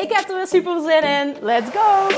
Ik heb er weer super zin in. Let's go!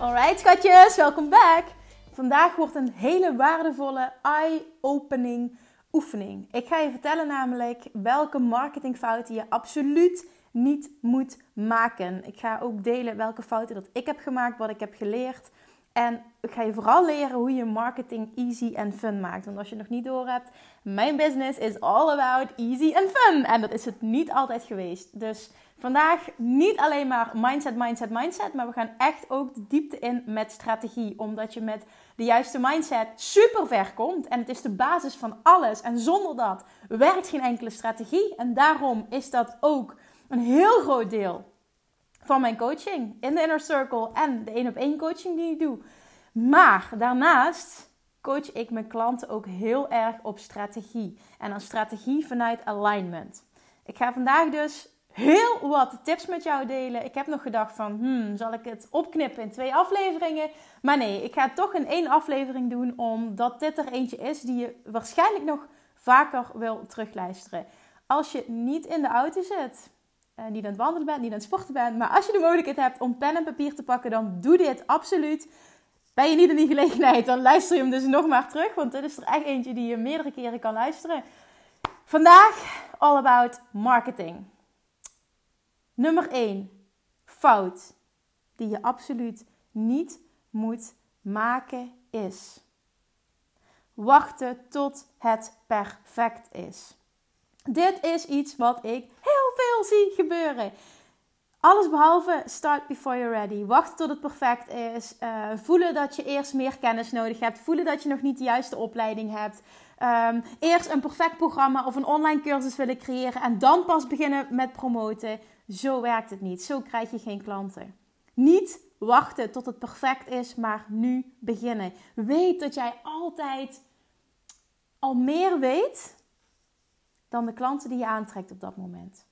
Alright schatjes, welkom back. Vandaag wordt een hele waardevolle eye-opening oefening. Ik ga je vertellen namelijk welke marketingfouten je absoluut niet moet maken. Ik ga ook delen welke fouten dat ik heb gemaakt, wat ik heb geleerd. En ik ga je vooral leren hoe je marketing easy en fun maakt. Want als je nog niet door hebt, mijn business is all about easy and fun. En dat is het niet altijd geweest. Dus vandaag niet alleen maar mindset, mindset, mindset. Maar we gaan echt ook de diepte in met strategie. Omdat je met de juiste mindset super ver komt. En het is de basis van alles. En zonder dat werkt geen enkele strategie. En daarom is dat ook een heel groot deel van mijn coaching in de inner circle en de één op één coaching die ik doe. Maar daarnaast coach ik mijn klanten ook heel erg op strategie. En een strategie vanuit alignment. Ik ga vandaag dus heel wat tips met jou delen. Ik heb nog gedacht van, hmm, zal ik het opknippen in twee afleveringen? Maar nee, ik ga het toch in één aflevering doen, omdat dit er eentje is die je waarschijnlijk nog vaker wil terugluisteren. Als je niet in de auto zit, uh, niet aan het wandelen bent, niet aan het sporten bent. Maar als je de mogelijkheid hebt om pen en papier te pakken, dan doe dit absoluut. Ben je niet in die gelegenheid, dan luister je hem dus nog maar terug. Want dit is er echt eentje die je meerdere keren kan luisteren. Vandaag all about marketing. Nummer 1. Fout die je absoluut niet moet maken is. Wachten tot het perfect is. Dit is iets wat ik heel veel zie gebeuren. Alles behalve start before you're ready. Wachten tot het perfect is. Uh, voelen dat je eerst meer kennis nodig hebt. Voelen dat je nog niet de juiste opleiding hebt. Um, eerst een perfect programma of een online cursus willen creëren. En dan pas beginnen met promoten. Zo werkt het niet. Zo krijg je geen klanten. Niet wachten tot het perfect is, maar nu beginnen. Weet dat jij altijd al meer weet dan de klanten die je aantrekt op dat moment.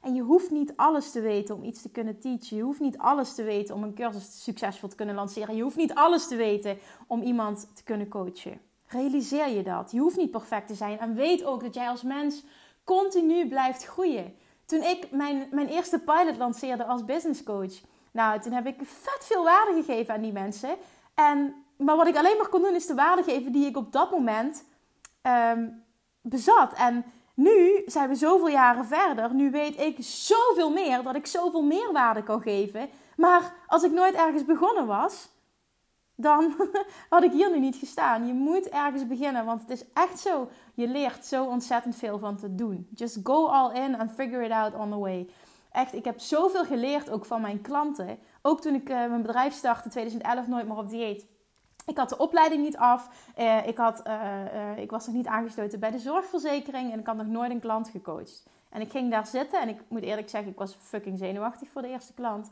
En je hoeft niet alles te weten om iets te kunnen teachen. Je hoeft niet alles te weten om een cursus succesvol te kunnen lanceren. Je hoeft niet alles te weten om iemand te kunnen coachen. Realiseer je dat. Je hoeft niet perfect te zijn. En weet ook dat jij als mens continu blijft groeien. Toen ik mijn, mijn eerste pilot lanceerde als business coach. Nou, toen heb ik vet veel waarde gegeven aan die mensen. En, maar wat ik alleen maar kon doen is de waarde geven die ik op dat moment um, bezat. En nu zijn we zoveel jaren verder. Nu weet ik zoveel meer dat ik zoveel meerwaarde kan geven. Maar als ik nooit ergens begonnen was, dan had ik hier nu niet gestaan. Je moet ergens beginnen, want het is echt zo. Je leert zo ontzettend veel van te doen. Just go all in and figure it out on the way. Echt, ik heb zoveel geleerd ook van mijn klanten. Ook toen ik uh, mijn bedrijf startte, 2011, nooit meer op dieet. Ik had de opleiding niet af. Uh, ik, had, uh, ik was nog niet aangesloten bij de zorgverzekering. En ik had nog nooit een klant gecoacht. En ik ging daar zitten. En ik moet eerlijk zeggen, ik was fucking zenuwachtig voor de eerste klant.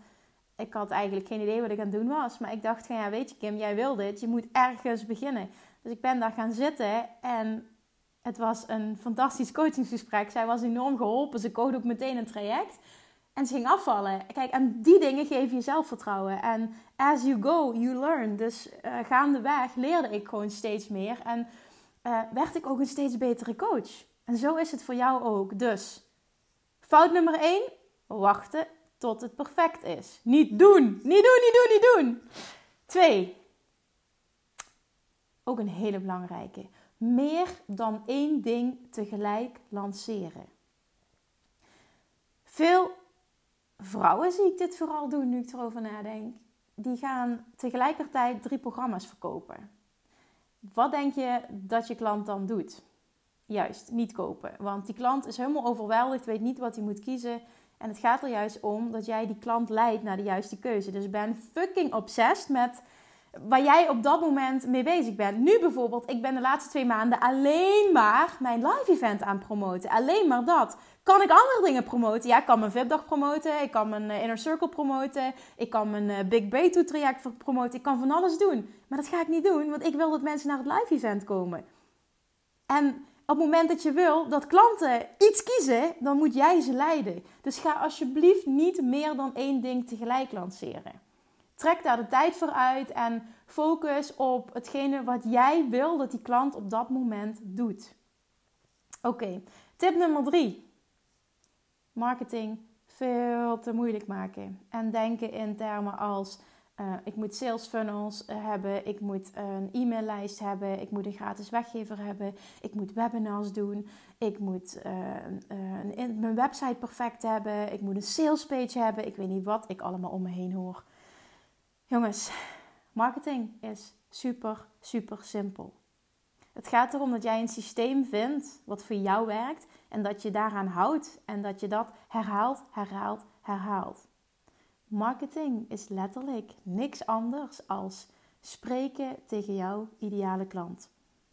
Ik had eigenlijk geen idee wat ik aan het doen was. Maar ik dacht ja, weet je Kim, jij wil dit. Je moet ergens beginnen. Dus ik ben daar gaan zitten. En het was een fantastisch coachingsgesprek. Zij was enorm geholpen. Ze kocht ook meteen een traject. En ze ging afvallen. Kijk, en die dingen geven je zelfvertrouwen. En as you go, you learn. Dus uh, gaandeweg leerde ik gewoon steeds meer. En uh, werd ik ook een steeds betere coach. En zo is het voor jou ook. Dus, fout nummer 1. Wachten tot het perfect is. Niet doen. Niet doen, niet doen, niet doen. 2. Ook een hele belangrijke. Meer dan één ding tegelijk lanceren. Veel vrouwen zie ik dit vooral doen nu ik erover nadenk. Die gaan tegelijkertijd drie programma's verkopen. Wat denk je dat je klant dan doet? Juist, niet kopen. Want die klant is helemaal overweldigd, weet niet wat hij moet kiezen. En het gaat er juist om dat jij die klant leidt naar de juiste keuze. Dus ben fucking obsessed met waar jij op dat moment mee bezig bent. Nu bijvoorbeeld, ik ben de laatste twee maanden alleen maar mijn live event aan het promoten. Alleen maar dat. Kan ik andere dingen promoten? Ja, ik kan mijn VIP-dag promoten. Ik kan mijn eh, Inner Circle promoten. Ik kan mijn eh, Big Breakthrough traject promoten. Ik kan van alles doen. Maar dat ga ik niet doen, want ik wil dat mensen naar het live event komen. En op het moment dat je wil dat klanten iets kiezen, dan moet jij ze leiden. Dus ga alsjeblieft niet meer dan één ding tegelijk lanceren. Trek daar de tijd voor uit en focus op hetgene wat jij wil dat die klant op dat moment doet. Oké, tip nummer drie. Marketing veel te moeilijk maken. En denken in termen als uh, ik moet sales funnels eh, hebben, ik moet een e-maillijst hebben, ik moet een gratis weggever hebben, ik moet webinars doen, ik moet uh, een, mijn website perfect hebben, ik moet een sales page hebben, ik weet niet wat ik allemaal om me heen hoor. Jongens, marketing is super, super simpel. Het gaat erom dat jij een systeem vindt wat voor jou werkt en dat je daaraan houdt en dat je dat herhaalt, herhaalt, herhaalt. Marketing is letterlijk niks anders als spreken tegen jouw ideale klant.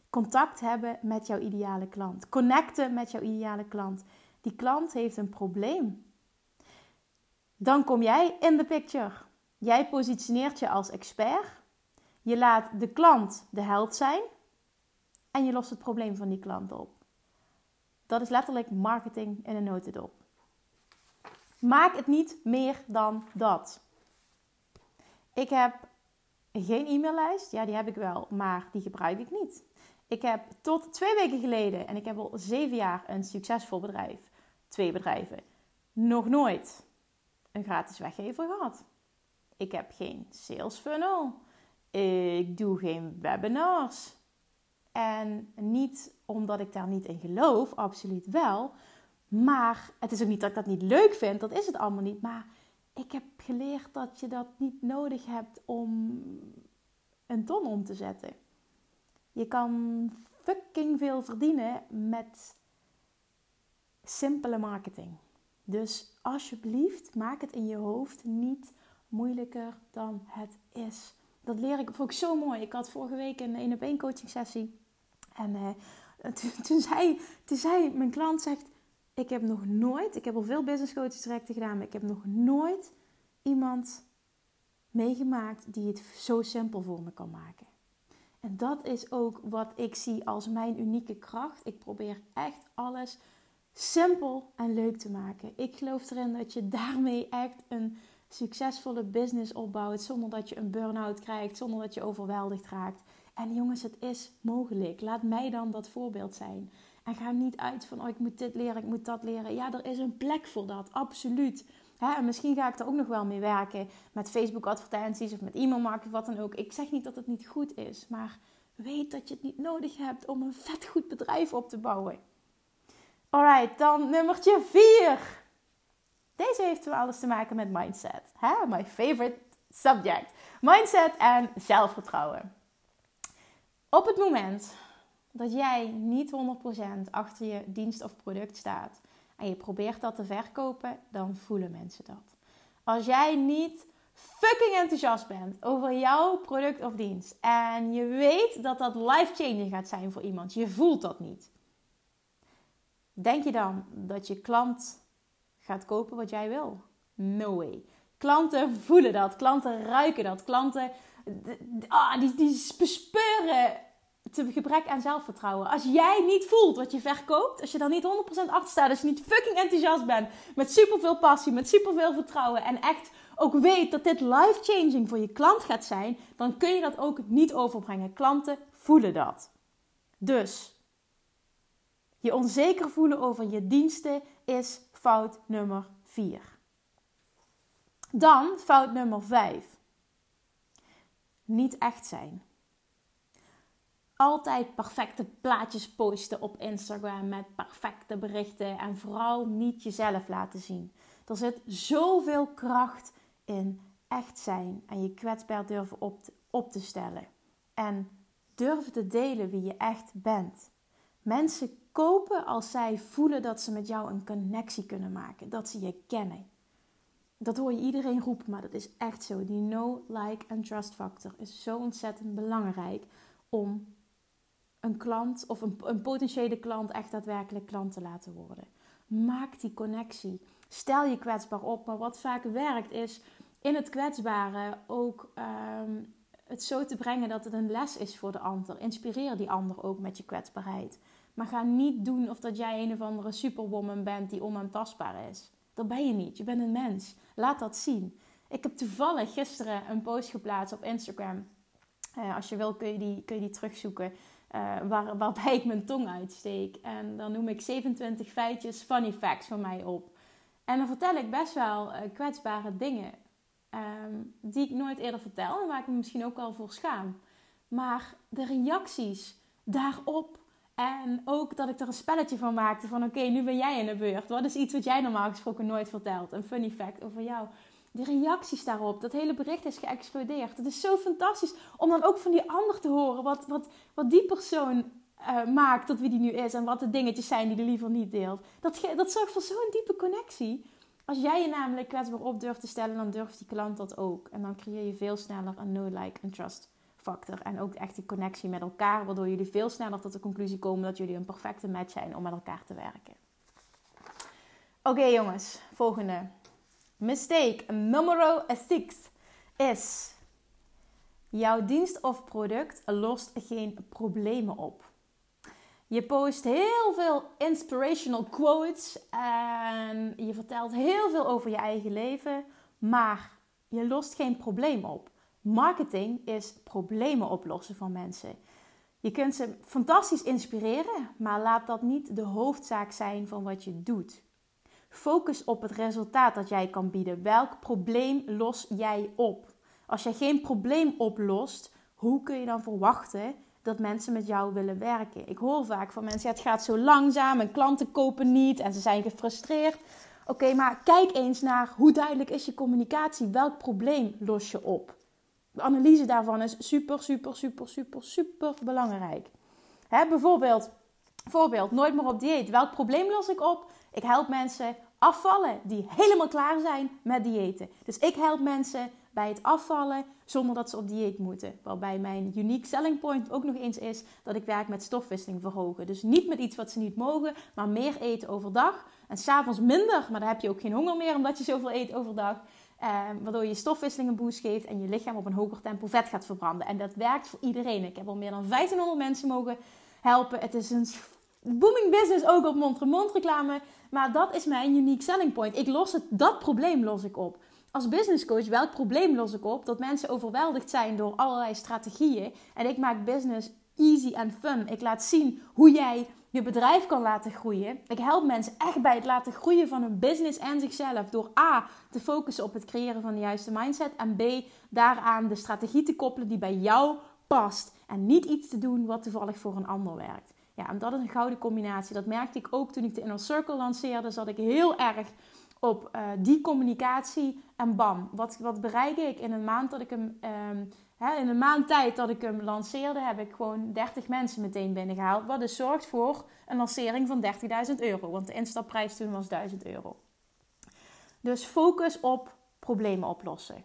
Contact hebben met jouw ideale klant. Connecten met jouw ideale klant. Die klant heeft een probleem. Dan kom jij in de picture. Jij positioneert je als expert. Je laat de klant de held zijn. En je lost het probleem van die klant op. Dat is letterlijk marketing in een notendop. Maak het niet meer dan dat. Ik heb geen e-maillijst. Ja, die heb ik wel, maar die gebruik ik niet. Ik heb tot twee weken geleden, en ik heb al zeven jaar een succesvol bedrijf, twee bedrijven, nog nooit een gratis weggever gehad. Ik heb geen sales funnel. Ik doe geen webinars. En niet omdat ik daar niet in geloof, absoluut wel. Maar het is ook niet dat ik dat niet leuk vind, dat is het allemaal niet. Maar ik heb geleerd dat je dat niet nodig hebt om een ton om te zetten. Je kan fucking veel verdienen met simpele marketing. Dus alsjeblieft, maak het in je hoofd niet moeilijker dan het is. Dat leer ik, ik zo mooi. Ik had vorige week een 1 op 1 coaching sessie. En uh, toen, zei, toen zei mijn klant, zegt, ik heb nog nooit, ik heb al veel business coaching trajecten gedaan, maar ik heb nog nooit iemand meegemaakt die het zo simpel voor me kan maken. En dat is ook wat ik zie als mijn unieke kracht. Ik probeer echt alles simpel en leuk te maken. Ik geloof erin dat je daarmee echt een succesvolle business opbouwt zonder dat je een burn-out krijgt, zonder dat je overweldigd raakt. En jongens, het is mogelijk. Laat mij dan dat voorbeeld zijn. En ga niet uit van, oh, ik moet dit leren, ik moet dat leren. Ja, er is een plek voor dat, absoluut. En misschien ga ik er ook nog wel mee werken met Facebook advertenties of met e-mailmarketing, wat dan ook. Ik zeg niet dat het niet goed is, maar weet dat je het niet nodig hebt om een vet goed bedrijf op te bouwen. Alright, dan nummertje 4. Deze heeft wel alles te maken met mindset. Hè? My favorite subject. Mindset en zelfvertrouwen. Op het moment dat jij niet 100% achter je dienst of product staat en je probeert dat te verkopen, dan voelen mensen dat. Als jij niet fucking enthousiast bent over jouw product of dienst en je weet dat dat life-changing gaat zijn voor iemand, je voelt dat niet. Denk je dan dat je klant gaat kopen wat jij wil? No way. Klanten voelen dat, klanten ruiken dat, klanten ah, die, die bespeuren te gebrek aan zelfvertrouwen. Als jij niet voelt wat je verkoopt, als je dan niet 100% achter staat, als je niet fucking enthousiast bent, met superveel passie, met superveel vertrouwen en echt ook weet dat dit life-changing voor je klant gaat zijn, dan kun je dat ook niet overbrengen. Klanten voelen dat. Dus je onzeker voelen over je diensten is fout nummer 4. Dan fout nummer 5. Niet echt zijn altijd perfecte plaatjes posten op Instagram met perfecte berichten en vooral niet jezelf laten zien. Er zit zoveel kracht in echt zijn en je kwetsbaar durven op te, op te stellen. En durven te delen wie je echt bent. Mensen kopen als zij voelen dat ze met jou een connectie kunnen maken, dat ze je kennen. dat hoor je iedereen roepen, maar dat is echt zo. Die no, like en trust factor is zo ontzettend belangrijk om een klant of een, een potentiële klant echt daadwerkelijk klant te laten worden. Maak die connectie. Stel je kwetsbaar op. Maar wat vaak werkt is in het kwetsbare ook ehm, het zo te brengen dat het een les is voor de ander. Inspireer die ander ook met je kwetsbaarheid. Maar ga niet doen of dat jij een of andere superwoman bent die onaantastbaar is. Dat ben je niet. Je bent een mens. Laat dat zien. Ik heb toevallig gisteren een post geplaatst op Instagram. Uh, als je wil kun je die, kun je die terugzoeken. Uh, waar, waarbij ik mijn tong uitsteek. En dan noem ik 27 feitjes, funny facts van mij op. En dan vertel ik best wel uh, kwetsbare dingen. Um, die ik nooit eerder vertel en waar ik me misschien ook wel voor schaam. Maar de reacties daarop en ook dat ik er een spelletje van maakte van oké, nu ben jij in de beurt. Wat is iets wat jij normaal gesproken nooit vertelt? Een funny fact over jou. De reacties daarop, dat hele bericht is geëxplodeerd. Het is zo fantastisch om dan ook van die ander te horen wat, wat, wat die persoon uh, maakt tot wie die nu is. En wat de dingetjes zijn die hij liever niet deelt. Dat, dat zorgt voor zo'n diepe connectie. Als jij je namelijk kwetsbaar op durft te stellen, dan durft die klant dat ook. En dan creëer je veel sneller een no, like en trust factor. En ook echt die connectie met elkaar, waardoor jullie veel sneller tot de conclusie komen dat jullie een perfecte match zijn om met elkaar te werken. Oké jongens, volgende. Mistake numero 6 is: jouw dienst of product lost geen problemen op. Je post heel veel inspirational quotes en je vertelt heel veel over je eigen leven, maar je lost geen probleem op. Marketing is problemen oplossen van mensen. Je kunt ze fantastisch inspireren, maar laat dat niet de hoofdzaak zijn van wat je doet. Focus op het resultaat dat jij kan bieden. Welk probleem los jij op? Als jij geen probleem oplost, hoe kun je dan verwachten dat mensen met jou willen werken? Ik hoor vaak van mensen: het gaat zo langzaam en klanten kopen niet en ze zijn gefrustreerd. Oké, maar kijk eens naar hoe duidelijk is je communicatie? Welk probleem los je op? De analyse daarvan is super, super, super, super, super belangrijk. Hè, bijvoorbeeld, voorbeeld, nooit meer op dieet. Welk probleem los ik op? Ik help mensen afvallen die helemaal klaar zijn met diëten. Dus ik help mensen bij het afvallen zonder dat ze op dieet moeten. Waarbij mijn unique selling point ook nog eens is dat ik werk met stofwisseling verhogen. Dus niet met iets wat ze niet mogen, maar meer eten overdag. En s'avonds minder, maar dan heb je ook geen honger meer omdat je zoveel eet overdag. Eh, waardoor je stofwisseling een boost geeft en je lichaam op een hoger tempo vet gaat verbranden. En dat werkt voor iedereen. Ik heb al meer dan 1500 mensen mogen helpen. Het is een booming business ook op mond-to-mond reclame. Maar dat is mijn unique selling point. Ik los het, dat probleem los ik op. Als business coach, welk probleem los ik op? Dat mensen overweldigd zijn door allerlei strategieën. En ik maak business easy en fun. Ik laat zien hoe jij je bedrijf kan laten groeien. Ik help mensen echt bij het laten groeien van hun business en zichzelf. Door A, te focussen op het creëren van de juiste mindset. En B, daaraan de strategie te koppelen die bij jou past. En niet iets te doen wat toevallig voor een ander werkt. Ja, en dat is een gouden combinatie. Dat merkte ik ook toen ik de Inner Circle lanceerde. Zat ik heel erg op uh, die communicatie. En bam, wat, wat bereik ik in een maand dat ik hem... Um, in een maand tijd dat ik hem lanceerde, heb ik gewoon 30 mensen meteen binnengehaald. Wat dus zorgt voor een lancering van 30.000 euro. Want de instapprijs toen was 1000 euro. Dus focus op problemen oplossen.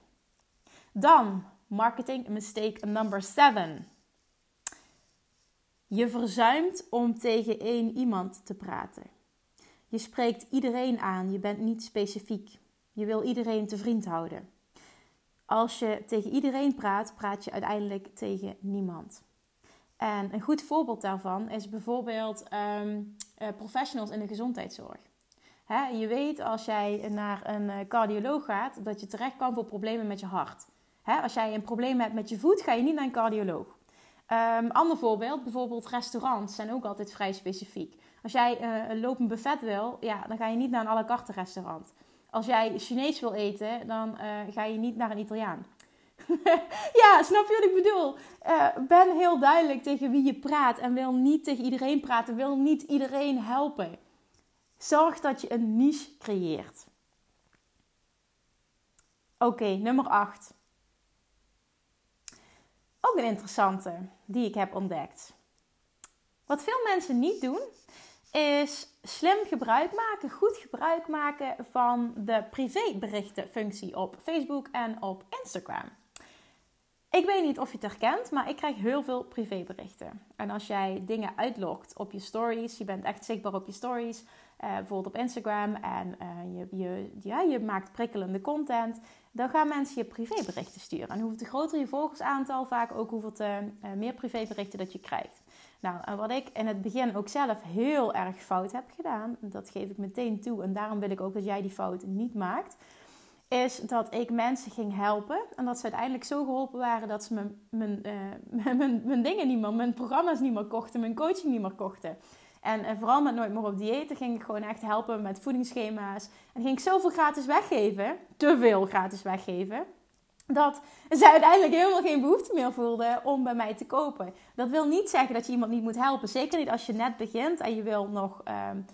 Dan marketing mistake number 7. Je verzuimt om tegen één iemand te praten. Je spreekt iedereen aan, je bent niet specifiek. Je wil iedereen te vriend houden. Als je tegen iedereen praat, praat je uiteindelijk tegen niemand. En een goed voorbeeld daarvan is bijvoorbeeld ehm, eh, professionals in de gezondheidszorg. je weet als jij naar een eh, cardioloog gaat, dat je terecht kan voor problemen met je hart. als jij een probleem hebt met je voet, ga je niet naar een cardioloog. Um, ander voorbeeld, bijvoorbeeld restaurants zijn ook altijd vrij specifiek. Als jij uh, een lopend buffet wil, ja, dan ga je niet naar een à la carte restaurant als jij Chinees wil eten, dan uh, ga je niet naar een Italiaan. ja, snap je wat ik bedoel? Uh, ben heel duidelijk tegen wie je praat en wil niet tegen iedereen praten, wil niet iedereen helpen. Zorg dat je een niche creëert. Oké, nummer 8. Ook een interessante die ik heb ontdekt. Wat veel mensen niet doen, is slim gebruik maken, goed gebruik maken van de privéberichtenfunctie op Facebook en op Instagram. Ik weet niet of je het herkent, maar ik krijg heel veel privéberichten. En als jij dingen uitlogt op je stories, je bent echt zichtbaar op je stories, uh, bijvoorbeeld op Instagram, en uh, je, je, maakt prikkelende content, dan gaan mensen je privéberichten sturen. En hoeveel groter je volgersaantal, vaak ook hoeveel te, uh, meer privéberichten dat je krijgt. Nou, wat ik in het begin ook zelf heel erg fout heb gedaan, dat geef ik meteen toe, en daarom wil ik ook dat jij die fout niet maakt is dat ik mensen ging helpen. En dat ze uiteindelijk zo geholpen waren dat ze mijn, mijn, uh, mijn, mijn dingen niet meer, mijn programma's niet meer kochten, mijn coaching niet meer kochten. En, en vooral met Nooit meer op dieet ging ik gewoon echt helpen met voedingsschema's. En ging ik zoveel gratis weggeven, te veel gratis weggeven, dat ze uiteindelijk helemaal geen behoefte meer voelden om bij mij te kopen. Dat wil niet zeggen dat je iemand niet moet helpen. Zeker niet als je net begint en je wil nog um,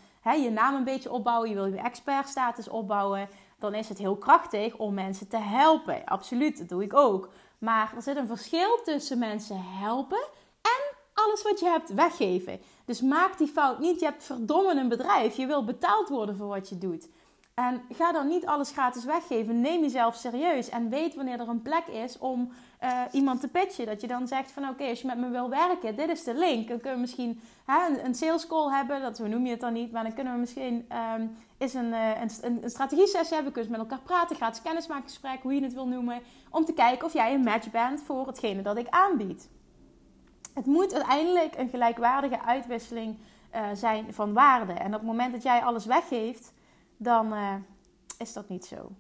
je naam een beetje opbouwen, je wil je expertstatus opbouwen dan is het heel krachtig om mensen te helpen. Absoluut, dat doe ik ook. Maar er zit een verschil tussen mensen helpen en alles wat je hebt weggeven. Dus maak die fout niet. Je hebt verdomme een bedrijf. Je wil betaald worden voor wat je doet. En ga dan niet alles gratis weggeven. Neem jezelf serieus. En weet wanneer er een plek is om uh, iemand te pitchen. Dat je dan zegt van oké, als je met me wil werken, dit is de link. Dan kunnen we misschien hè, een, sales call hebben. Dat, zo noem je het dan niet. Maar dan kunnen we misschien um, is een, uh, een, een strategie sessie hebben. Kunnen we met elkaar praten. Gratis kennismakingsgesprek, hoe je het wil noemen. Om te kijken of jij een match bent voor hetgene dat ik aanbied. Het moet uiteindelijk een gelijkwaardige uitwisseling uh, zijn van waarde. En op het moment dat jij alles weggeeft dan uh, is dat niet zo.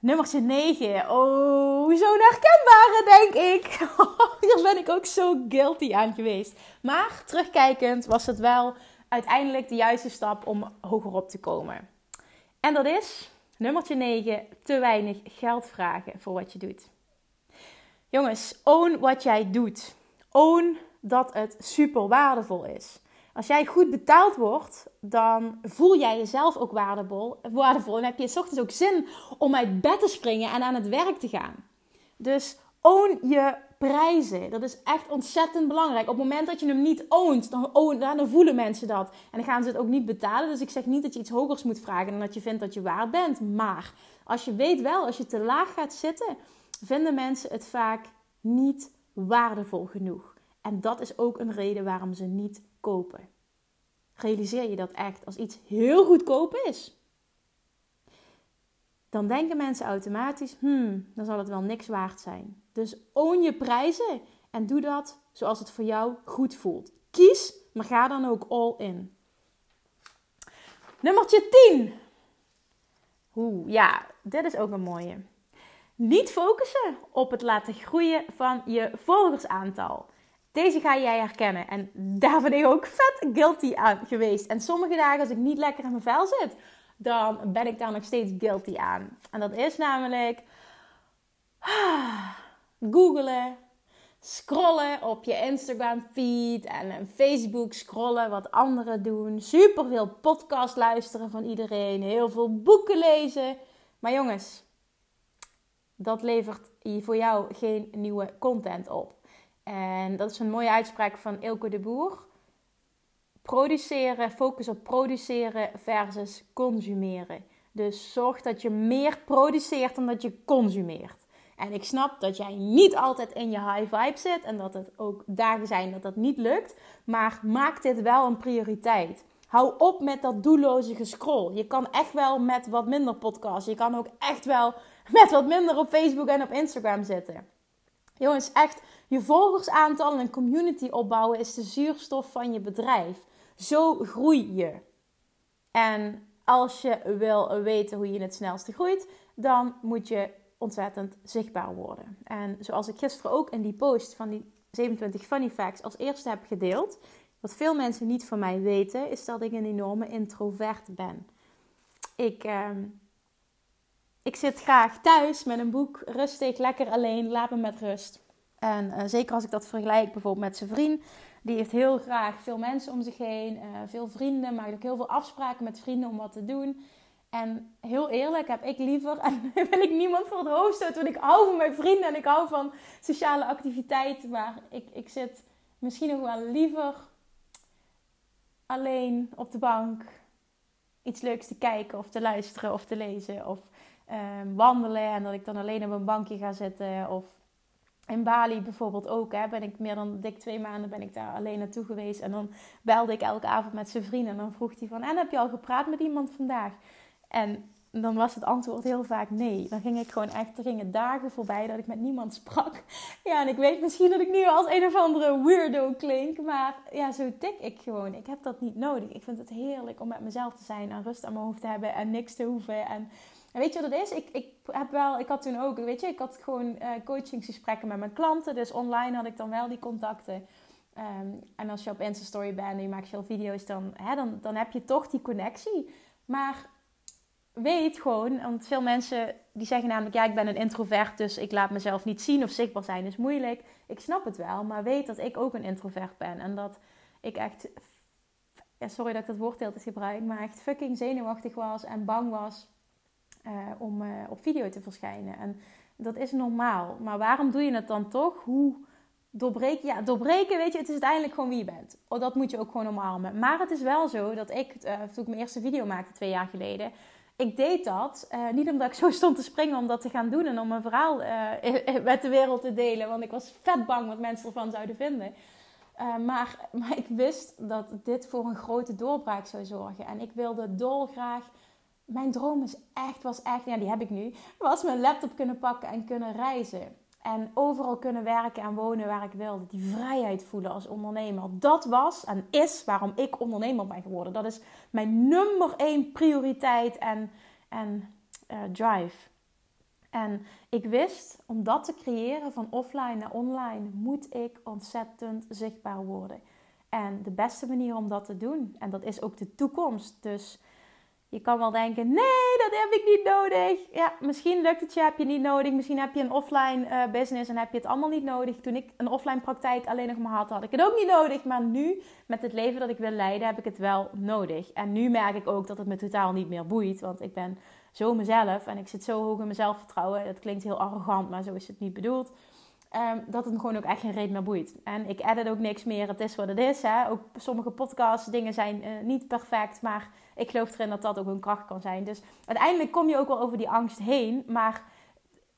Nummertje 9. Oh, zo'n herkenbare, denk ik. Hier ben ik ook zo guilty aan geweest. Maar terugkijkend was het wel uiteindelijk de juiste stap om hoger op te komen. En dat is, nummertje 9, te weinig geld vragen voor wat je doet. Jongens, own wat jij doet. Own dat het super waardevol is. Als jij goed betaald wordt, dan voel jij jezelf ook waardevol. waardevol en heb je s ochtends ook zin om uit bed te springen en aan het werk te gaan. Dus own je prijzen. Dat is echt ontzettend belangrijk. Op het moment dat je hem niet ownt, dan, dan voelen mensen dat. En dan gaan ze het ook niet betalen. Dus ik zeg niet dat je iets hogers moet vragen dan dat je vindt dat je waard bent. Maar als je weet wel, als je te laag gaat zitten, vinden mensen het vaak niet waardevol genoeg. En dat is ook een reden waarom ze niet kopen. Realiseer je dat echt als iets heel goedkoop is? Dan denken mensen automatisch, hmm, dan zal het wel niks waard zijn. Dus own je prijzen en doe dat zoals het voor jou goed voelt. Kies, maar ga dan ook all in. Nummertje 10. Oeh, ja, dit is ook een mooie. Niet focussen op het laten groeien van je volgersaantal. Deze ga jij herkennen. En daar ben ik ook vet guilty aan geweest. En sommige dagen als ik niet lekker in mijn vel zit, dan ben ik daar nog steeds guilty aan. En dat is namelijk googelen, scrollen op je Instagram feed en Facebook scrollen wat anderen doen. Super veel podcast luisteren van iedereen, heel veel boeken lezen. Maar jongens, dat levert voor jou geen nieuwe content op. En dat is een mooie uitspraak van Ilko de Boer. Produceren, focus op produceren versus consumeren. Dus zorg dat je meer produceert dan dat je consumeert. En ik snap dat jij niet altijd in je high vibe zit en dat het ook dagen zijn dat dat niet lukt. Maar maak dit wel een prioriteit. Hou op met dat doelloze gescroll. Je kan echt wel met wat minder podcasts. Je kan ook echt wel met wat minder op Facebook en op Instagram zitten. Jongens, echt je volgersaantal en een community opbouwen is de zuurstof van je bedrijf. Zo groei je. En als je wil weten hoe je het snelste groeit, dan moet je ontzettend zichtbaar worden. En zoals ik gisteren ook in die post van die 27 funny facts als eerste heb gedeeld, wat veel mensen niet van mij weten, is dat ik een enorme introvert ben. Ik, uh, ik zit graag thuis met een boek, rustig, lekker alleen, laat me met rust. En uh, zeker als ik dat vergelijk bijvoorbeeld met zijn vriend. Die heeft heel graag veel mensen om zich heen, uh, veel vrienden, maakt ook heel veel afspraken met vrienden om wat te doen. En heel eerlijk heb ik liever, en wil ik niemand voor het hoofd stoten, want ik hou van mijn vrienden en ik hou van sociale activiteiten. Maar ik, ik zit misschien nog wel liever alleen op de bank iets leuks te kijken of te luisteren of te lezen. Of ehm, wandelen en dat ik dan alleen op een bankje ga zitten. Of in Bali bijvoorbeeld ook. Hè, ben ik meer dan dik twee maanden ben ik daar alleen naartoe geweest. En dan belde ik elke avond met zijn vrienden. En dan vroeg hij van, en heb je al gepraat met iemand vandaag? En dan was het antwoord heel vaak nee. Dan ging ik gewoon echt, er gingen dagen voorbij dat ik met niemand sprak. Ja, en ik weet misschien dat ik nu als een of andere weirdo klink. Maar ja, zo tik ik gewoon. Ik heb dat niet nodig. Ik vind het heerlijk om met mezelf te zijn en rust aan mijn hoofd te hebben en niks te hoeven. En, weet je wat het is? Ik, ik heb wel, ik had toen ook, weet je, ik had gewoon uh, coachingsgesprekken met mijn klanten. Dus online had ik dan wel die contacten. Ehm, en als je op Insta-story bent en je maakt veel video's, dan, hè, dan, dan heb je toch die connectie. Maar weet gewoon, want veel mensen die zeggen namelijk, ja, ik ben een introvert, dus ik laat mezelf niet zien of zichtbaar zijn is moeilijk. Ik snap het wel, maar weet dat ik ook een introvert ben en dat ik echt, ja, sorry dat ik dat woord heel te gebruik, maar echt fucking zenuwachtig was en bang was uh, om uh, op video te verschijnen. En dat is normaal, maar waarom doe je het dan toch? Hoe doorbreken? Ja, doorbreken, weet je, het is uiteindelijk gewoon wie je bent. Oh, dat moet je ook gewoon omarmen. Maar het is wel zo dat ik, uh, toen ik mijn eerste video maakte twee jaar geleden ik deed dat niet omdat ik zo stond te springen om dat te gaan doen en om mijn verhaal met de wereld te delen. Want ik was vet bang wat mensen ervan zouden vinden. Maar, maar ik wist dat dit voor een grote doorbraak zou zorgen. En ik wilde dolgraag. Mijn droom is echt, was echt, ja, die heb ik nu. Was mijn laptop kunnen pakken en kunnen reizen. En overal kunnen werken en wonen waar ik wilde. Die vrijheid voelen als ondernemer. Dat was en is waarom ik ondernemer ben geworden. Dat is mijn nummer één prioriteit en, en uh, drive. En ik wist, om dat te creëren van offline naar online, moet ik ontzettend zichtbaar worden. En de beste manier om dat te doen, en dat is ook de toekomst. Dus je kan wel denken, nee, dat heb ik niet nodig. Ja, misschien lukt het je, heb je niet nodig. Misschien heb je een offline uh, business en heb je het allemaal niet nodig. Toen ik een offline praktijk alleen nog maar had, had ik het ook niet nodig. Maar nu, met het leven dat ik wil leiden, heb ik het wel nodig. En nu merk ik ook dat het me totaal niet meer boeit. Want ik ben zo mezelf en ik zit zo hoog in mijn zelfvertrouwen. Dat klinkt heel arrogant, maar zo is het niet bedoeld. Um, dat het gewoon ook echt geen reden meer boeit. En ik edit ook niks meer. Het is wat het is. Hè? Ook sommige podcasts, dingen zijn uh, niet perfect. Maar ik geloof erin dat dat ook een kracht kan zijn. Dus uiteindelijk kom je ook wel over die angst heen. Maar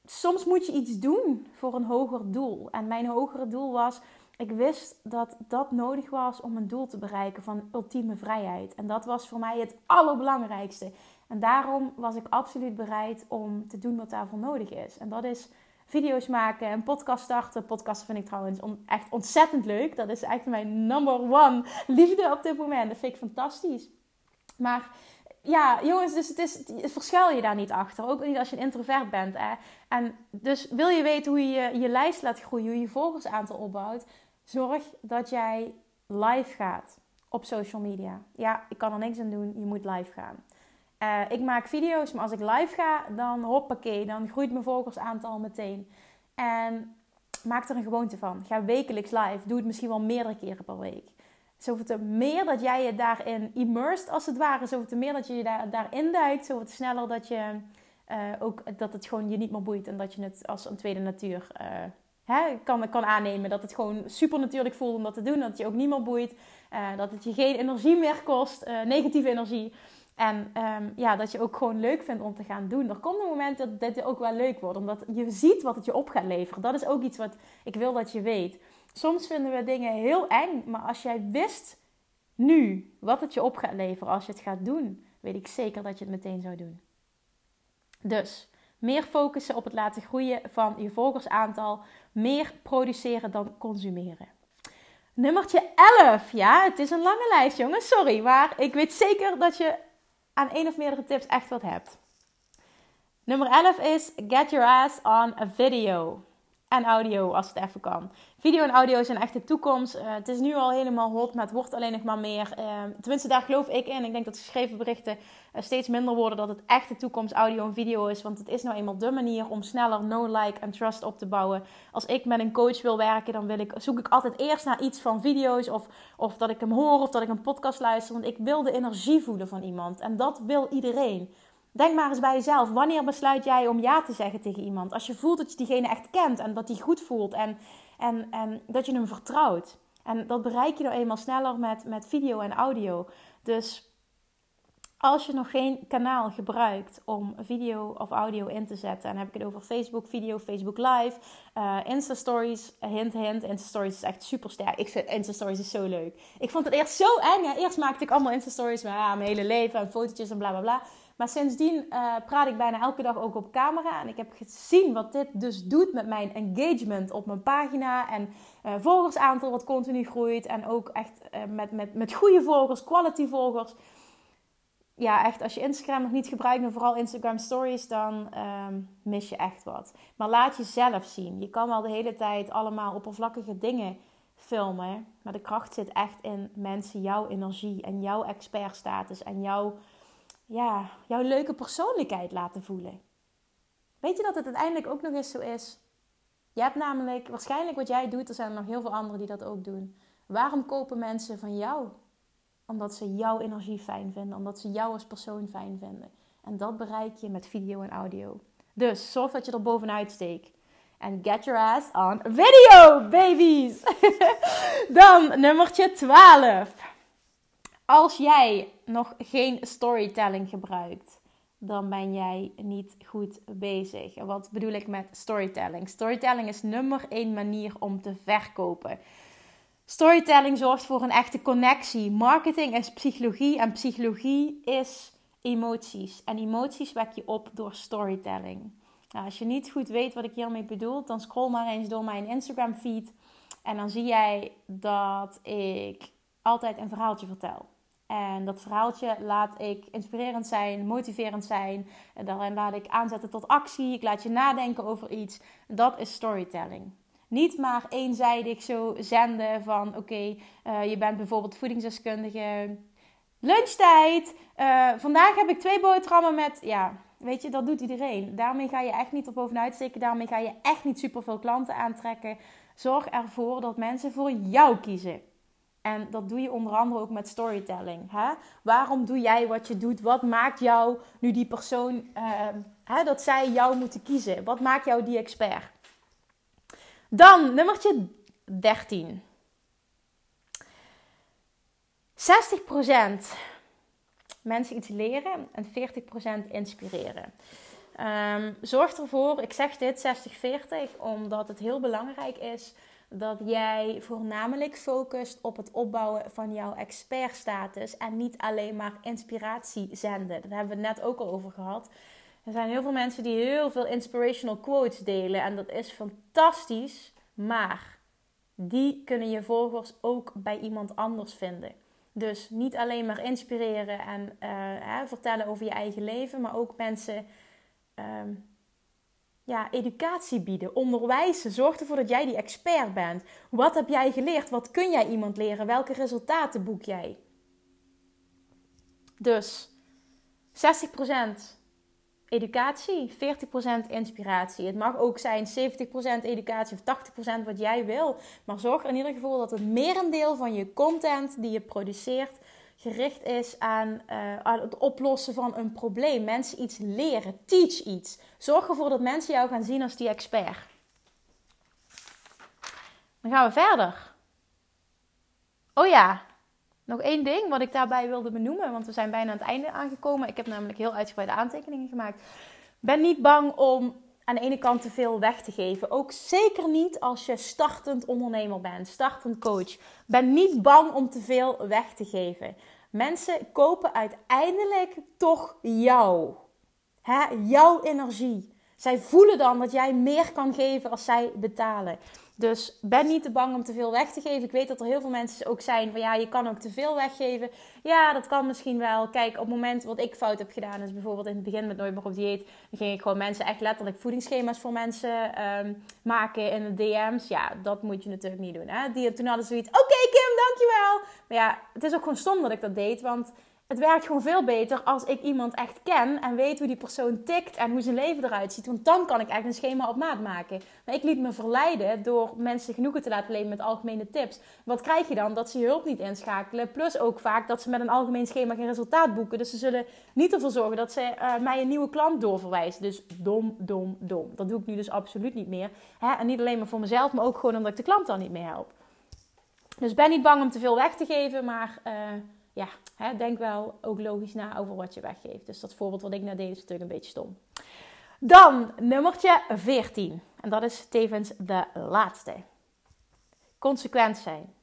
soms moet je iets doen voor een hoger doel. En mijn hogere doel was... Ik wist dat dat nodig was om een doel te bereiken van ultieme vrijheid. En dat was voor mij het allerbelangrijkste. En daarom was ik absoluut bereid om te doen wat daarvoor nodig is. En dat is video's maken, een podcast starten. Podcasten vind ik trouwens echt ontzettend leuk. Dat is echt mijn number one liefde op dit moment. Dat vind ik fantastisch. Maar ja, jongens, dus het is, verschuil je daar niet achter. Ook niet als je een introvert bent. Hè? En dus wil je weten hoe je je lijst laat groeien, hoe je je volgersaantal opbouwt, zorg dat jij live gaat op social media. Ja, ik kan er niks aan doen. Je moet live gaan. Uh, ik maak video's, maar als ik live ga, dan hoppakee, dan groeit mijn volgersaantal meteen. En maak er een gewoonte van. Ga wekelijks live. Doe het misschien wel meerdere keren per week. Zoveel te meer dat jij je daarin immersed, als het ware. Zoveel te meer dat je je daar, daarin duikt. Zoveel te sneller dat, je, uh, ook, dat het gewoon je niet meer boeit. En dat je het als een tweede natuur uh, hè, kan, kan aannemen. Dat het gewoon super natuurlijk voelt om dat te doen. Dat het je ook niet meer boeit. dat het je geen energie meer kost. negatieve energie. En um, ja, dat je ook gewoon leuk vindt om te gaan doen. Er komt een moment dat dit ook wel leuk wordt. Omdat je ziet wat het je op gaat leveren. Dat is ook iets wat ik wil dat je weet. Soms vinden we dingen heel eng. Maar als jij wist nu wat het je op gaat leveren als je het gaat doen. Weet ik zeker dat je het meteen zou doen. Dus meer focussen op het laten groeien van je volgersaantal. Meer produceren dan consumeren. Nummertje 11. Ja, het is een lange lijst, jongens. Sorry, maar ik weet zeker dat je aan één of meerdere tips echt wat hebt. Nummer 11 is get your ass on a video. En audio als het even kan. Video en audio zijn echt de toekomst. Uh, het is nu al helemaal hot, maar het wordt alleen nog maar meer. Uh, tenminste, daar geloof ik in. Ik denk dat geschreven berichten uh, steeds minder worden. Dat het echt de toekomst audio en video is. Want het is nou eenmaal de manier om sneller no like en trust op te bouwen. Als ik met een coach wil werken, dan wil ik, zoek ik altijd eerst naar iets van video's. Of, of dat ik hem hoor of dat ik een podcast luister. Want ik wil de energie voelen van iemand. En dat wil iedereen. Denk maar eens bij jezelf. Wanneer besluit jij om ja te zeggen tegen iemand? Als je voelt dat je diegene echt kent en dat die goed voelt en, en, en dat je hem vertrouwt. En dat bereik je nou eenmaal sneller met, met video en audio. Dus als je nog geen kanaal gebruikt om video of audio in te zetten, en dan heb ik het over Facebook video, Facebook Live, uh, Insta Stories, hint hint, Insta Stories is echt super sterk. Ik vind Insta Stories is zo leuk. Ik vond het eerst zo eng. Ja. Eerst maakte ik allemaal Insta Stories, maar ja, mijn hele leven en fotootjes en bla bla bla. Maar sindsdien uh, praat ik bijna elke dag ook op camera. En ik heb gezien wat dit dus doet met mijn engagement op mijn pagina. En uh, volgersaantal wat continu groeit. En ook echt met, met, met goede volgers, quality volgers ja, echt, als je Instagram nog niet gebruikt, en vooral Instagram Stories, dan um, mis je echt wat. Maar laat jezelf zien. Je kan wel de hele tijd allemaal oppervlakkige dingen filmen, maar de kracht zit echt in mensen jouw energie en jouw expertstatus en jouw, ja, jouw leuke persoonlijkheid laten voelen. Weet je dat het uiteindelijk ook nog eens zo is? Je hebt namelijk, waarschijnlijk wat jij doet, er zijn nog heel veel anderen die dat ook doen. Waarom kopen mensen van jou? Omdat ze jouw energie fijn vinden. Omdat ze jou als persoon fijn vinden. En dat bereik je met video en audio. Dus zorg dat je er bovenuit steekt. En get your ass on video, babies! Dan nummertje 12. Als jij nog geen storytelling gebruikt, dan ben jij niet goed bezig. wat bedoel ik met storytelling? Storytelling is nummer één manier om te verkopen. Storytelling zorgt voor een echte connectie. Marketing is psychologie en psychologie is emoties. En emoties wek je op door storytelling. Nou, als je niet goed weet wat ik hiermee bedoel, dan scroll maar eens door mijn Instagram feed. En dan zie jij dat ik altijd een verhaaltje vertel. En dat verhaaltje laat ik inspirerend zijn, motiverend zijn. En daarin laat ik aanzetten tot actie. Ik laat je nadenken over iets. Dat is storytelling. Niet maar eenzijdig zo zenden van oké, eh, je bent bijvoorbeeld voedingsdeskundige. Lunchtijd. Uh, vandaag heb ik twee boterhammen met. Ja, weet je, dat doet iedereen. Daarmee ga je echt niet op bovenuit steken. Daarmee ga je echt niet superveel klanten aantrekken. Zorg ervoor dat mensen voor jou kiezen. En dat doe je onder andere ook met storytelling. Hè? Waarom doe jij wat je doet? Wat maakt jou nu die persoon uh, hè, dat zij jou moeten kiezen? Wat maakt jou die expert? Dan nummertje 13. 60% mensen iets leren en 40% inspireren. Um, zorg ervoor, ik zeg dit 60-40, omdat het heel belangrijk is dat jij voornamelijk focust op het opbouwen van jouw expertstatus en niet alleen maar inspiratie zenden. Dat hebben we net ook al over gehad. Er zijn heel veel mensen die heel veel inspirational quotes delen en dat is fantastisch, maar die kunnen je volgers ook bij iemand anders vinden. Dus niet alleen maar inspireren en hè, vertellen over je eigen leven, maar ook mensen uh, ja, educatie bieden, onderwijzen. Zorg ervoor dat jij die expert bent. Wat heb jij geleerd? Wat kun jij iemand leren? Welke resultaten boek jij? Dus 60% educatie, 40% inspiratie. Het mag ook zijn 70% educatie of 80% wat jij wil. Maar zorg in ieder geval dat het merendeel van je content die je produceert gericht is aan, uh, aan, het oplossen van een probleem. Mensen iets leren. Teach iets. Zorg ervoor dat mensen jou gaan zien als die expert. Dan gaan we verder. Oh ja, nog één ding wat ik daarbij wilde benoemen, want we zijn bijna aan het einde aangekomen. Ik heb namelijk heel uitgebreide aantekeningen gemaakt. Ben niet bang om aan de ene kant te veel weg te geven. Ook zeker niet als je startend ondernemer bent, startend coach. Ben niet bang om te veel weg te geven. Mensen kopen uiteindelijk toch jou. Hè? Jouw energie. Zij voelen dan dat jij meer kan geven als zij betalen. Dus ben niet te bang om te veel weg te geven. Ik weet dat er heel veel mensen ook zijn van ja, je kan ook te veel weggeven. Ja, dat kan misschien wel. Kijk, op het moment wat ik fout heb gedaan, is bijvoorbeeld in het begin met Nooit meer op dieet. Dan ging ik gewoon mensen echt letterlijk voedingsschema's voor mensen ehm, maken in de DM's. Ja, dat moet je natuurlijk niet doen. Hè? Die, toen hadden ze zoiets, oké Kim, dankjewel. Maar ja, het is ook gewoon stom dat ik dat deed, want het werkt gewoon veel beter als ik iemand echt ken en weet hoe die persoon tikt en hoe zijn leven eruit ziet. Want dan kan ik echt een schema op maat maken. Maar ik liet me verleiden door mensen genoegen te laten leven met algemene tips. Wat krijg je dan? Dat ze je hulp niet inschakelen. Plus ook vaak dat ze met een algemeen schema geen resultaat boeken. Dus ze zullen niet ervoor zorgen dat ze uh, mij een nieuwe klant doorverwijzen. Dus dom, dom, dom. Dat doe ik nu dus absoluut niet meer. Hè? En niet alleen maar voor mezelf, maar ook gewoon omdat ik de klant dan niet meer help. Dus ben niet bang om te veel weg te geven, maar uh, ja, hè, denk wel ook logisch na over wat je weggeeft. Dus dat voorbeeld wat ik net deed is natuurlijk een beetje stom. Dan nummertje 14. En dat is tevens de laatste. Consequent zijn.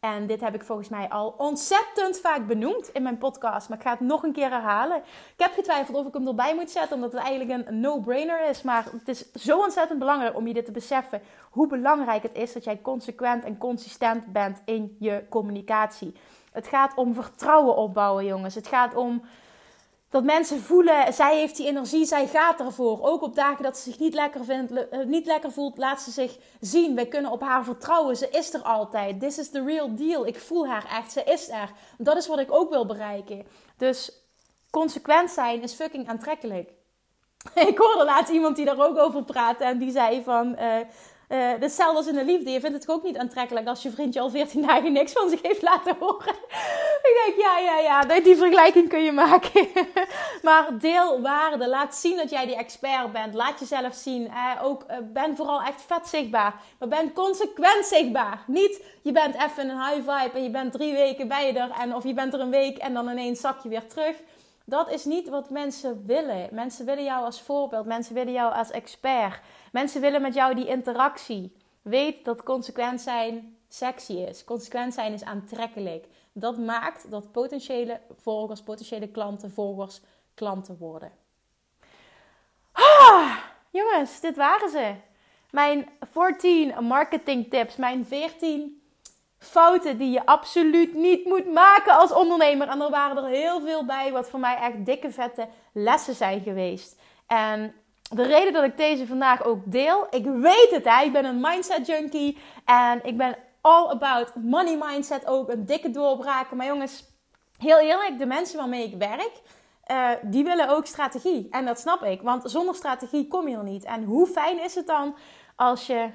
En dit heb ik volgens mij al ontzettend vaak benoemd in mijn podcast. Maar ik ga het nog een keer herhalen. Ik heb getwijfeld of ik hem erbij moet zetten, omdat het eigenlijk een no-brainer is. Maar het is zo ontzettend belangrijk om je dit te beseffen. Hoe belangrijk het is dat jij consequent en consistent bent in je communicatie. Het gaat om vertrouwen opbouwen, jongens. Het gaat om dat mensen voelen, zij heeft die energie, zij gaat ervoor. Ook op dagen dat ze zich niet lekker, vindt, eh, niet lekker voelt, laat ze zich zien. Wij kunnen op haar vertrouwen. Ze is er altijd. This is the real deal. Ik voel haar echt. Ze is er. Dat is wat ik ook wil bereiken. Dus consequent zijn is fucking aantrekkelijk. Ik hoorde laatst iemand die daar ook over praatte en die zei van... Uh, uh, hetzelfde als in de liefde. Je vindt het ook niet aantrekkelijk als je vriendje al 14 dagen niks van zich heeft laten horen. ik denk, ja, ja, ja, die vergelijking kun je maken. maar deel waarde. Laat zien dat jij die expert bent. Laat jezelf zien. ook, uh, ben vooral echt vet zichtbaar. Maar ben consequent zichtbaar. Niet, je bent even een high vibe en je bent drie weken bij je er. En, of je bent er een week en dan ineens zak je weer terug. Dat is niet wat mensen willen. Mensen willen jou als voorbeeld. Mensen willen jou als expert. Mensen willen met jou die interactie. Weet dat consequent zijn sexy is. Consequent zijn is aantrekkelijk. Dat maakt dat potentiële volgers, potentiële klanten, volgers, klanten worden. Ah, jongens, dit waren ze. Mijn 14 marketing tips. Mijn 14 fouten die je absoluut niet moet maken als ondernemer. En er waren er heel veel bij, wat voor mij echt dikke vette lessen zijn geweest. En de reden dat ik deze vandaag ook deel, ik weet het, hè, ik ben een mindset junkie en ik ben all about money mindset ook, een dikke doorbraken. Maar jongens, heel eerlijk, de mensen waarmee ik werk, uh, die willen ook strategie. En dat snap ik, want zonder strategie kom je er niet. En hoe fijn is het dan als je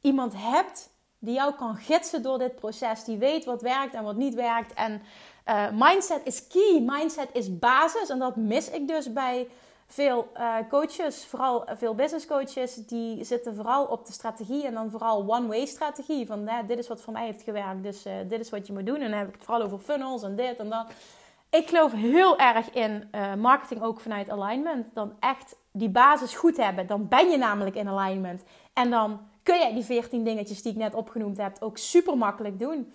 iemand hebt die jou kan gidsen door dit proces, die weet wat werkt en wat niet werkt. En uh, mindset is key, mindset is basis en dat mis ik dus bij veel uh, coaches, vooral veel business coaches, die zitten vooral op de strategie en dan vooral one-way strategie. Van nou, dit is wat voor mij heeft gewerkt, dus uh, dit is wat je moet doen. En dan heb ik het vooral over funnels en dit en dat. Ik geloof heel erg in marketing ook vanuit alignment. Dan echt die basis goed hebben. Dan ben je namelijk in alignment. En dan kun jij die 14 dingetjes die ik net opgenoemd heb ook super makkelijk doen.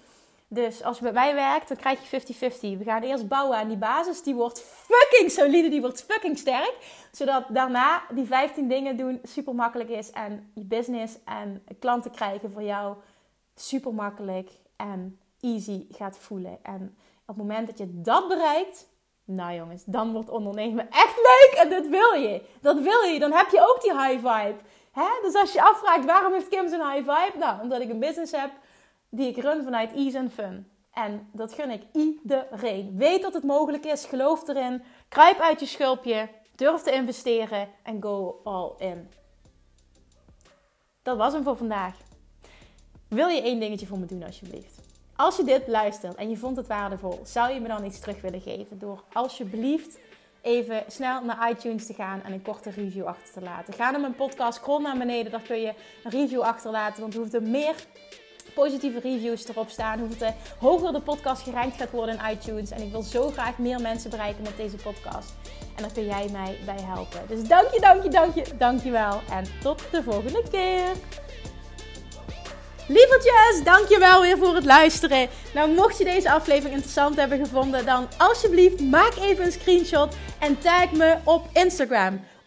Dus als je bij mij werkt, dan krijg je 50-50. We gaan eerst bouwen aan die basis. Die wordt fucking solide, die wordt fucking sterk. Zodat daarna die 15 dingen doen super makkelijk is. En je business en klanten krijgen voor jou super makkelijk en easy gaat voelen. En op het moment dat je dat bereikt, nou jongens, dan wordt ondernemen echt leuk. En dat wil je. Dat wil je. Dan heb je ook die high vibe. Hè? Dus als je afvraagt waarom heeft Kim zo'n high vibe? Nou, omdat ik een business heb die ik run vanuit ease and fun. En dat gun ik iedereen. Weet dat het mogelijk is, geloof erin, kruip uit je schulpje, durf te investeren en go all in. Dat was hem voor vandaag. Wil je één dingetje voor me doen alsjeblieft? Als je dit luistert en je vond het waardevol, zou je me dan iets terug willen geven door alsjeblieft even snel naar iTunes te gaan en een korte review achter te laten. Ga naar mijn podcast, scroll naar beneden, daar kun je een review achterlaten, want hoeft er meer positieve reviews erop staan. Hoeveel hoger de podcast gerankt gaat worden in iTunes. En ik wil zo graag meer mensen bereiken met deze podcast. En daar kun jij mij bij helpen. Dus dank je, dank je, dank je, dank je wel. En tot de volgende keer. Lievertjes, dankjewel weer voor het luisteren. Nou, mocht je deze aflevering interessant hebben gevonden, dan alsjeblieft maak even een screenshot en tag me op Instagram.